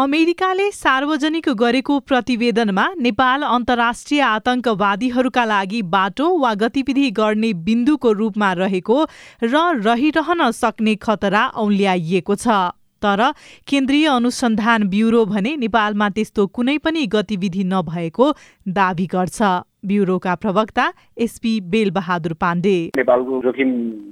अमेरिकाले सार्वजनिक गरेको प्रतिवेदनमा नेपाल अन्तर्राष्ट्रिय आतंकवादीहरूका लागि बाटो वा गतिविधि गर्ने बिन्दुको रूपमा रहेको र रहिरहन सक्ने खतरा औल्याइएको छ। तर केन्द्रीय अनुसन्धान ब्युरो भने नेपालमा त्यस्तो कुनै पनि गतिविधि नभएको दावी गर्छ। ब्युरोका प्रवक्ता एसपी बेलबहादुर पाण्डे। नेपालको जोखिम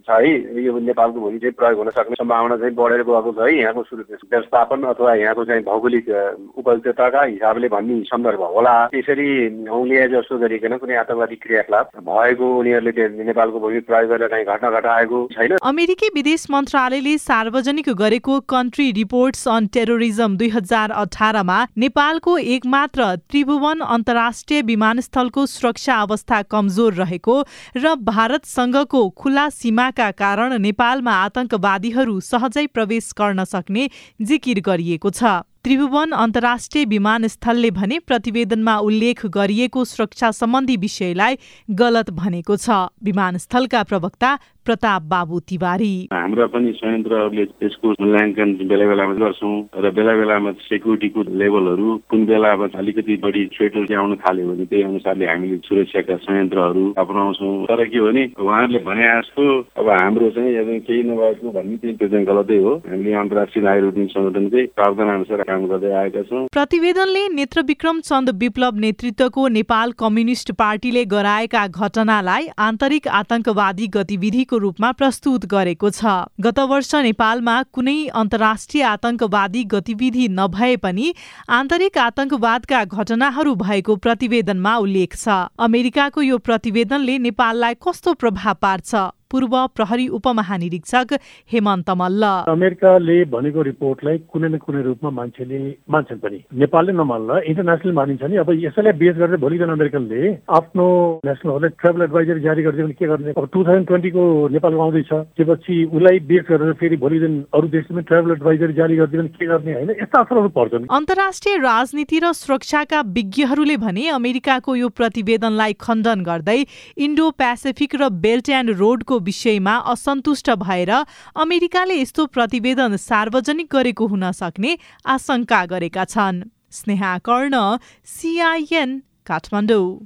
छ है यो नेपालको भोलि चाहिँ प्रयोग हुन सक्ने सम्भावना चाहिँ बढेर गएको छ है यहाँको व्यवस्थापन अथवा यहाँको चाहिँ भौगोलिक उपयुक्तताका हिसाबले भन्ने सन्दर्भ होला। त्यसरी औलिया जस्तो गरिकन कुनै आतंकवादी क्रियाकलाप भएको उनीहरूले नेपालको भूमि प्रयोग गरेर कहीँ घटना घटाएको छैन। अमेरिकी विदेश मन्त्रालयले सार्वजनिक गरेको कन्ट्री रिपोर्ट्स अन टेरोरिजम दुई हजार अठारमा नेपालको एकमात्र त्रिभुवन अन्तर्राष्ट्रिय विमानस्थलको सुरक्षा अवस्था कमजोर रहेको र भारतसँगको खुला सीमाका कारण नेपालमा आतंकवादीहरू सहजै प्रवेश गर्न सक्ने जिकिर गरिएको छ। त्रिभुवन अन्तर्राष्ट्रिय विमानस्थलले भने प्रतिवेदनमा उल्लेख गरिएको सुरक्षा सम्बन्धी विषयलाई गलत भनेको छ। विमानस्थलका प्रवक्ता प्रताप बाबु तिवारी। हाम्रा पनि संयन्त्रहरूले यसको मूल्याङ्कन बेला बेलामा गर्छौँ र बेला बेलामा सेक्युरिटीको लेभलहरू कुन बेलामा अलिकति बढी थ्रेटहरू आउन थाल्यो भने त्यही अनुसारले हामीले सुरक्षाका संयन्त्रहरू अपनाउँछौँ। तर के भने उहाँहरूले भने जस्तो अब हाम्रो चाहिँ केही नभएको भन्ने त्यो चाहिँ गलतै हो। हामीले अन्तर्राष्ट्रिय नागरिक सङ्गठनकै प्रावधान अनुसार काम गर्दै आएका प्रतिवेदनले नेत्र विक्रम चन्द विप्लव नेतृत्वको नेपाल कम्युनिस्ट पार्टीले गराएका घटनालाई आन्तरिक आतंकवादी गतिविधिको रूपमा प्रस्तुत गरेको छ। गत वर्ष नेपालमा कुनै अन्तर्राष्ट्रिय आतंकवादी गतिविधि नभए पनि आन्तरिक आतंकवादका घटनाहरू भएको प्रतिवेदनमा उल्लेख छ। अमेरिकाको यो प्रतिवेदनले नेपाललाई कस्तो प्रभाव पार्छ? पूर्व प्रहरी उपमहानिरीक्षक हेमन्त मल्ल। अमेरिकाले भनेको रिपोर्टलाई कुनै न कुनै रूपमा मान्छेले मान्छन् पनि। नेपालले नमान्ला इन्टरनेसनल मानिन्छ नि। अब यसैलाई बेस गरेर भोलिकन अमेरिकनले आफ्नो नेसनलहरूलाई ट्राभल एडभाइजरी जारी गरिदियो भने के गर्ने? अब टु थाउजन्ड ट्वेन्टीको नेपालको आउँदैछ। त्यसपछि उसलाई बेस गरेर फेरि भोलि दिन अरू देशले ट्राभल एडभाइजरी जारी गरिदियो भने के गर्ने होइन? यस्ता असरहरू पर्छन्। अन्तर्राष्ट्रिय राजनीति र सुरक्षाका विज्ञहरूले भने अमेरिकाको यो प्रतिवेदनलाई खण्डन गर्दै इन्डो पेसिफिक र बेल्ट एन्ड रोडको विषयमा असन्तुष्ट भएर अमेरिकाले यस्तो प्रतिवेदन सार्वजनिक गरेको हुन सक्ने आशंका गरेका छन्। स्नेहा कर्ण सिआइएन काठमाडौँ।